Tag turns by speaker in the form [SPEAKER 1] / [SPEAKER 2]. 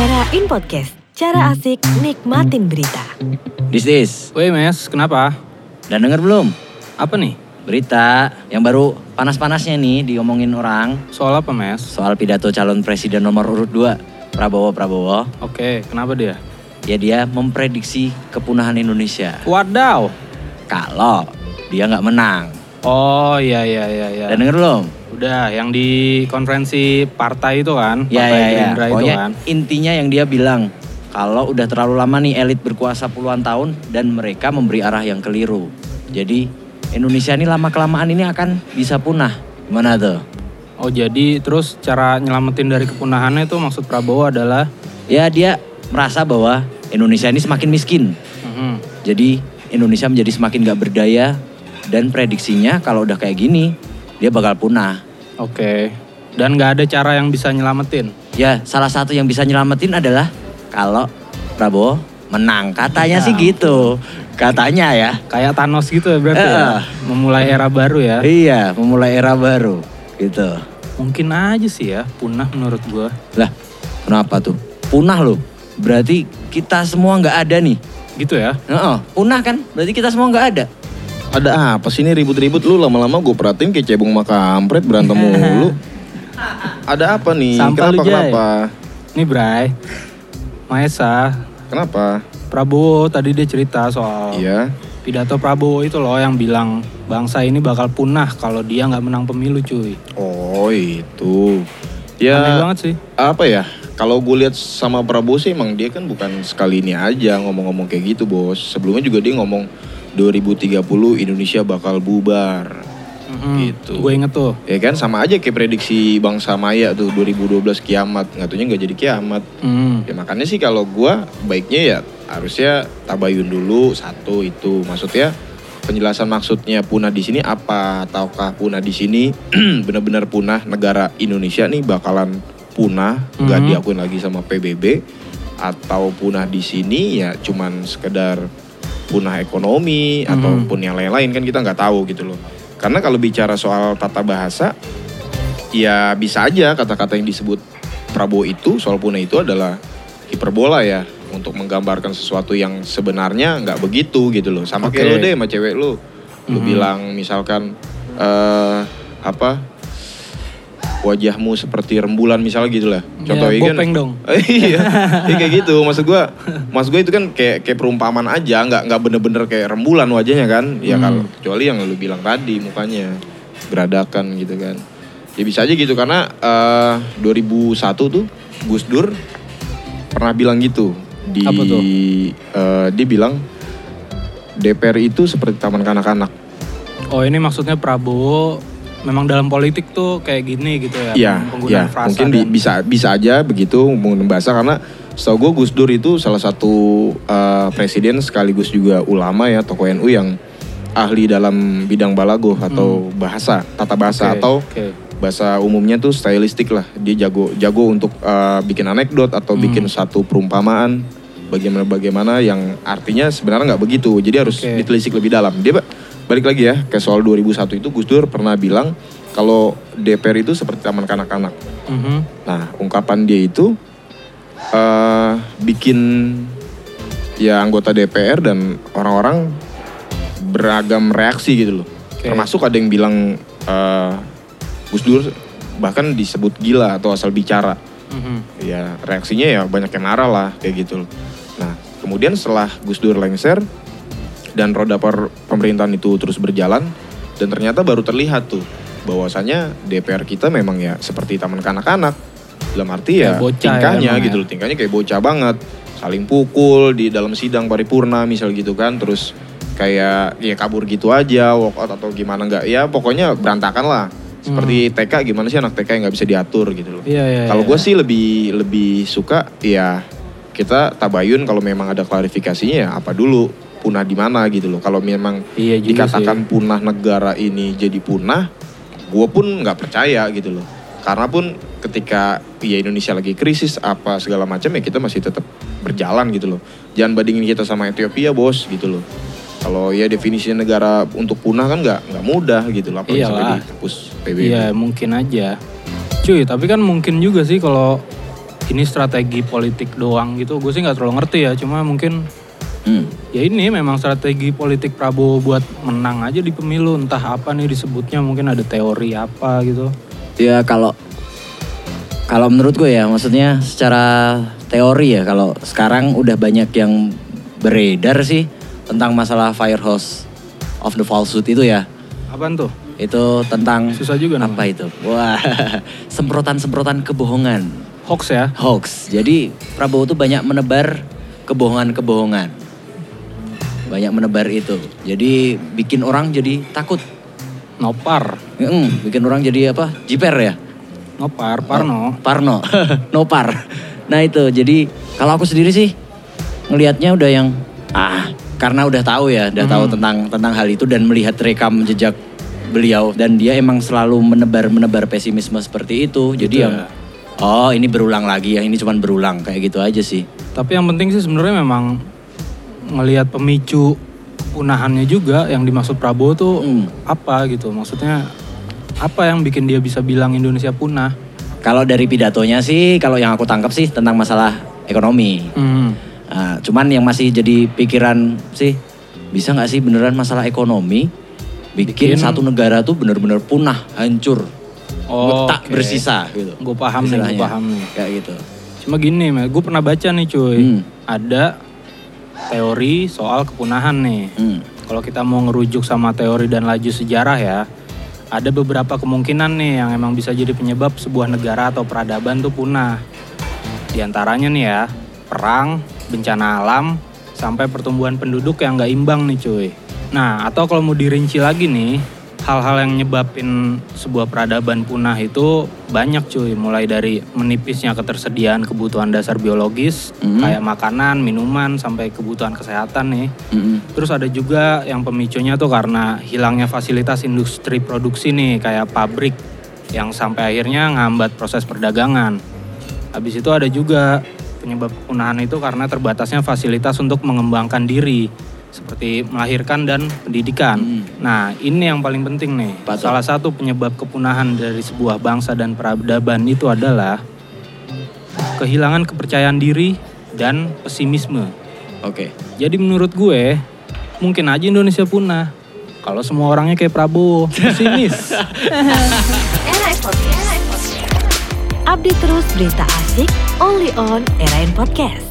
[SPEAKER 1] Era in podcast. Cara asik nikmatin berita.
[SPEAKER 2] Dis dis,
[SPEAKER 3] Woi mes, kenapa?
[SPEAKER 2] udah denger belum?
[SPEAKER 3] Apa nih?
[SPEAKER 2] Berita yang baru panas-panasnya nih diomongin orang
[SPEAKER 3] Soal apa mes?
[SPEAKER 2] soal pidato calon presiden nomor urut 2 Prabowo Prabowo.
[SPEAKER 3] Oke, kenapa dia?
[SPEAKER 2] Ya dia memprediksi kepunahan Indonesia
[SPEAKER 3] Wadaw.
[SPEAKER 2] kalau dia nggak menang.
[SPEAKER 3] Oh iya iya iya iya.
[SPEAKER 2] Udah denger belum?
[SPEAKER 3] Udah, yang di konferensi partai itu kan?
[SPEAKER 2] Ya
[SPEAKER 3] partai
[SPEAKER 2] ya ya.
[SPEAKER 3] Gerindra itu
[SPEAKER 2] Pokoknya
[SPEAKER 3] kan?
[SPEAKER 2] intinya yang dia bilang kalau udah terlalu lama nih elit berkuasa puluhan tahun dan mereka memberi arah yang keliru. Jadi Indonesia ini lama kelamaan ini akan bisa punah. Gimana tuh?
[SPEAKER 3] Oh jadi terus cara nyelamatin dari kepunahannya itu maksud Prabowo adalah
[SPEAKER 2] Ya dia merasa bahwa Indonesia ini semakin miskin.
[SPEAKER 3] Mhm.
[SPEAKER 2] Jadi Indonesia menjadi semakin gak berdaya dan prediksinya kalau udah kayak gini dia bakal punah.
[SPEAKER 3] Oke. Dan nggak ada cara yang bisa nyelamatin.
[SPEAKER 2] Ya salah satu yang bisa nyelamatin adalah kalau Prabowo menang. Katanya sih gitu. Katanya ya.
[SPEAKER 3] Kayak Thanos gitu ya berarti ya?
[SPEAKER 2] Eh.
[SPEAKER 3] Memulai era baru ya?
[SPEAKER 2] Iya memulai era baru gitu.
[SPEAKER 3] Mungkin aja sih ya, punah menurut gua.
[SPEAKER 2] Lah kenapa tuh? Punah loh. Berarti kita semua nggak ada nih.
[SPEAKER 3] Gitu ya?
[SPEAKER 2] Heeh, punah kan? Berarti kita semua nggak ada.
[SPEAKER 4] Ada apa sih ini ribut-ribut lu lama-lama gue perhatiin kayak cebong sama kampret berantem mulu. Ada apa nih?
[SPEAKER 3] Sampah
[SPEAKER 4] kenapa
[SPEAKER 3] lu, Jay.
[SPEAKER 4] kenapa?
[SPEAKER 3] Nih Bray, Maesa,
[SPEAKER 4] Kenapa?
[SPEAKER 3] Prabowo tadi dia cerita soal
[SPEAKER 4] Iya.
[SPEAKER 3] pidato Prabowo itu loh yang bilang bangsa ini bakal punah kalau dia nggak menang pemilu cuy.
[SPEAKER 4] Oh itu.
[SPEAKER 3] Aneh
[SPEAKER 4] Ya
[SPEAKER 3] banget sih.
[SPEAKER 4] apa ya? Kalau gue lihat sama Prabowo sih emang dia kan bukan sekali ini aja ngomong-ngomong kayak gitu bos. Sebelumnya juga dia ngomong 2030 Indonesia bakal bubar. Gitu.
[SPEAKER 3] Gue inget tuh.
[SPEAKER 4] Ya kan sama aja kayak prediksi bangsa Maya tuh 2012 kiamat. Ngatunya nggak jadi kiamat.
[SPEAKER 3] Hmm.
[SPEAKER 4] Ya makanya sih kalau gua baiknya ya harusnya tabayun dulu satu itu maksudnya penjelasan maksudnya punah di sini apa ataukah punah di sini benar-benar punah negara Indonesia nih bakalan punah nggak
[SPEAKER 3] Mhm.
[SPEAKER 4] diakuin lagi sama PBB atau punah di sini ya cuman sekedar punah ekonomi
[SPEAKER 3] Mhm.
[SPEAKER 4] ataupun yang lain-lain kan kita nggak tahu gitu loh karena kalau bicara soal tata bahasa ya bisa aja kata-kata yang disebut Prabowo itu soal punah itu adalah hiperbola ya untuk menggambarkan sesuatu yang sebenarnya nggak begitu gitu loh sama kayak
[SPEAKER 3] Oke.
[SPEAKER 4] lo deh sama cewek lo lo
[SPEAKER 3] Mhm.
[SPEAKER 4] bilang misalkan eh apa wajahmu seperti rembulan misalnya gitu lah. Contohnya
[SPEAKER 3] Ya,
[SPEAKER 4] kan
[SPEAKER 3] dong.
[SPEAKER 4] iya iya kayak gitu. Maksud gua maksud gua itu kan kayak kayak perumpamaan aja. Nggak nggak bener-bener kayak rembulan wajahnya kan. Ya
[SPEAKER 3] Hmm.
[SPEAKER 4] kalau kecuali yang lu bilang tadi mukanya. Beradakan gitu kan. Ya bisa aja gitu karena eh 2001 tuh Gus Dur pernah bilang gitu di
[SPEAKER 3] Apa tuh?
[SPEAKER 4] eh, dia bilang DPR itu seperti taman kanak-kanak.
[SPEAKER 3] Oh ini maksudnya Prabowo memang dalam politik tuh kayak gini gitu ya?
[SPEAKER 4] Iya,
[SPEAKER 3] Penggunaan
[SPEAKER 4] iya.
[SPEAKER 3] frasa
[SPEAKER 4] Mungkin
[SPEAKER 3] dan-
[SPEAKER 4] bisa bisa aja begitu menggunakan bahasa karena setahu gue Gus Dur itu salah satu uh, presiden sekaligus juga ulama ya tokoh NU yang ahli dalam bidang balagoh atau bahasa tata bahasa
[SPEAKER 3] Hmm. Oke,
[SPEAKER 4] atau
[SPEAKER 3] oke.
[SPEAKER 4] bahasa umumnya tuh stylistik lah. Dia jago jago untuk uh, bikin anekdot atau
[SPEAKER 3] Hmm.
[SPEAKER 4] bikin satu perumpamaan bagaimana bagaimana yang artinya sebenarnya nggak begitu. Jadi harus
[SPEAKER 3] Oke.
[SPEAKER 4] ditelisik lebih dalam. Dia balik lagi ya ke soal 2001 itu Gus Dur pernah bilang kalau DPR itu seperti taman kanak-kanak.
[SPEAKER 3] Mhm.
[SPEAKER 4] Nah, ungkapan dia itu eh bikin ya anggota DPR dan orang-orang beragam reaksi gitu loh.
[SPEAKER 3] Oke.
[SPEAKER 4] Termasuk ada yang bilang eh Gus Dur bahkan disebut gila atau asal bicara.
[SPEAKER 3] Mhm.
[SPEAKER 4] Ya reaksinya ya banyak yang marah lah kayak gitu loh. Nah, kemudian setelah Gus Dur lengser dan roda per- pemerintahan itu terus berjalan dan ternyata baru terlihat tuh bahwasanya DPR kita memang ya seperti taman kanak-kanak dalam arti ya
[SPEAKER 3] bocah ya
[SPEAKER 4] tingkahnya gitu
[SPEAKER 3] ya.
[SPEAKER 4] loh tingkahnya kayak bocah banget saling pukul di dalam sidang paripurna misal gitu kan terus kayak ya kabur gitu aja walk out atau gimana nggak ya pokoknya berantakan lah seperti TK gimana sih anak TK yang nggak bisa diatur gitu loh
[SPEAKER 3] Hmm. Iya iya.
[SPEAKER 4] kalau
[SPEAKER 3] iya.
[SPEAKER 4] gue sih lebih lebih suka ya kita tabayun kalau memang ada klarifikasinya ya apa dulu punah di mana gitu loh. Kalau memang
[SPEAKER 3] Iya
[SPEAKER 4] dikatakan punah negara ini jadi punah, gue pun nggak percaya gitu loh. Karena pun ketika ya Indonesia lagi krisis apa segala macam ya kita masih tetap berjalan gitu loh. Jangan bandingin kita sama Ethiopia bos gitu loh. Kalau ya definisi negara untuk punah kan nggak nggak mudah gitu loh. Apalagi sampai
[SPEAKER 3] Iyalah.
[SPEAKER 4] dihapus PBB.
[SPEAKER 3] Iya mungkin aja. Cuy, tapi kan mungkin juga sih kalau ini strategi politik doang gitu. Gue sih nggak terlalu ngerti ya. Cuma mungkin
[SPEAKER 2] Hmm.
[SPEAKER 3] ya ini memang strategi politik Prabowo buat menang aja di pemilu. Entah apa nih disebutnya mungkin ada teori apa gitu.
[SPEAKER 2] Ya kalau kalau menurut gue ya maksudnya secara teori ya kalau sekarang udah banyak yang beredar sih tentang masalah firehouse of the falsehood itu ya.
[SPEAKER 3] Apaan tuh?
[SPEAKER 2] Itu tentang
[SPEAKER 3] Susah juga
[SPEAKER 2] apa itu? Wah, semprotan-semprotan kebohongan,
[SPEAKER 3] Hoax ya?
[SPEAKER 2] hoax. Jadi Prabowo tuh banyak menebar kebohongan-kebohongan. Banyak menebar itu. Jadi bikin orang jadi takut.
[SPEAKER 3] Nopar.
[SPEAKER 2] Mm, bikin orang jadi apa? Jiper ya?
[SPEAKER 3] Nopar, Parno.
[SPEAKER 2] Parno, Nopar. Nah itu, jadi kalau aku sendiri sih ngelihatnya udah yang ah karena udah tahu ya, udah tahu
[SPEAKER 3] Hmm.
[SPEAKER 2] tentang tentang hal itu dan melihat rekam jejak beliau dan dia emang selalu menebar menebar pesimisme seperti itu. Jadi yang
[SPEAKER 3] ya.
[SPEAKER 2] oh ini berulang lagi ya, ini cuman berulang kayak gitu aja sih.
[SPEAKER 3] Tapi yang penting sih sebenarnya memang ngelihat pemicu punahannya juga yang dimaksud Prabowo tuh
[SPEAKER 2] Hmm.
[SPEAKER 3] apa gitu. Maksudnya apa yang bikin dia bisa bilang Indonesia punah?
[SPEAKER 2] Kalau dari pidatonya sih, kalau yang aku tangkap sih tentang masalah ekonomi.
[SPEAKER 3] Hmm.
[SPEAKER 2] Nah, cuman yang masih jadi pikiran sih bisa nggak sih beneran masalah ekonomi bikin,
[SPEAKER 3] Bikin-
[SPEAKER 2] satu negara tuh bener-bener punah, hancur,
[SPEAKER 3] Oh,
[SPEAKER 2] tak
[SPEAKER 3] oke.
[SPEAKER 2] bersisa gitu.
[SPEAKER 3] Gue paham nih, gue paham nih.
[SPEAKER 2] Kayak gitu.
[SPEAKER 3] Cuma gini, gue pernah baca nih cuy.
[SPEAKER 2] Hmm.
[SPEAKER 3] Ada teori soal kepunahan nih.
[SPEAKER 2] Hmm.
[SPEAKER 3] Kalau kita mau ngerujuk sama teori dan laju sejarah ya, ada beberapa kemungkinan nih yang emang bisa jadi penyebab sebuah negara atau peradaban tuh punah. Di antaranya nih ya, perang, bencana alam, sampai pertumbuhan penduduk yang nggak imbang nih cuy. Nah, atau kalau mau dirinci lagi nih, hal-hal yang nyebabin sebuah peradaban punah itu banyak cuy. Mulai dari menipisnya ketersediaan kebutuhan dasar biologis,
[SPEAKER 2] Mhm.
[SPEAKER 3] kayak makanan, minuman, sampai kebutuhan kesehatan nih.
[SPEAKER 2] Mm-mm.
[SPEAKER 3] Terus ada juga yang pemicunya tuh karena hilangnya fasilitas industri produksi nih kayak pabrik yang sampai akhirnya ngambat proses perdagangan. Habis itu ada juga penyebab kepunahan itu karena terbatasnya fasilitas untuk mengembangkan diri seperti melahirkan dan pendidikan.
[SPEAKER 2] Hmm.
[SPEAKER 3] Nah, ini yang paling penting nih. Salah satu penyebab kepunahan dari sebuah bangsa dan peradaban itu adalah kehilangan kepercayaan diri dan pesimisme.
[SPEAKER 2] Oke.
[SPEAKER 3] Jadi menurut gue mungkin aja Indonesia punah kalau semua orangnya kayak Prabowo, pesimis.
[SPEAKER 1] Update terus berita asik only on Era Podcast.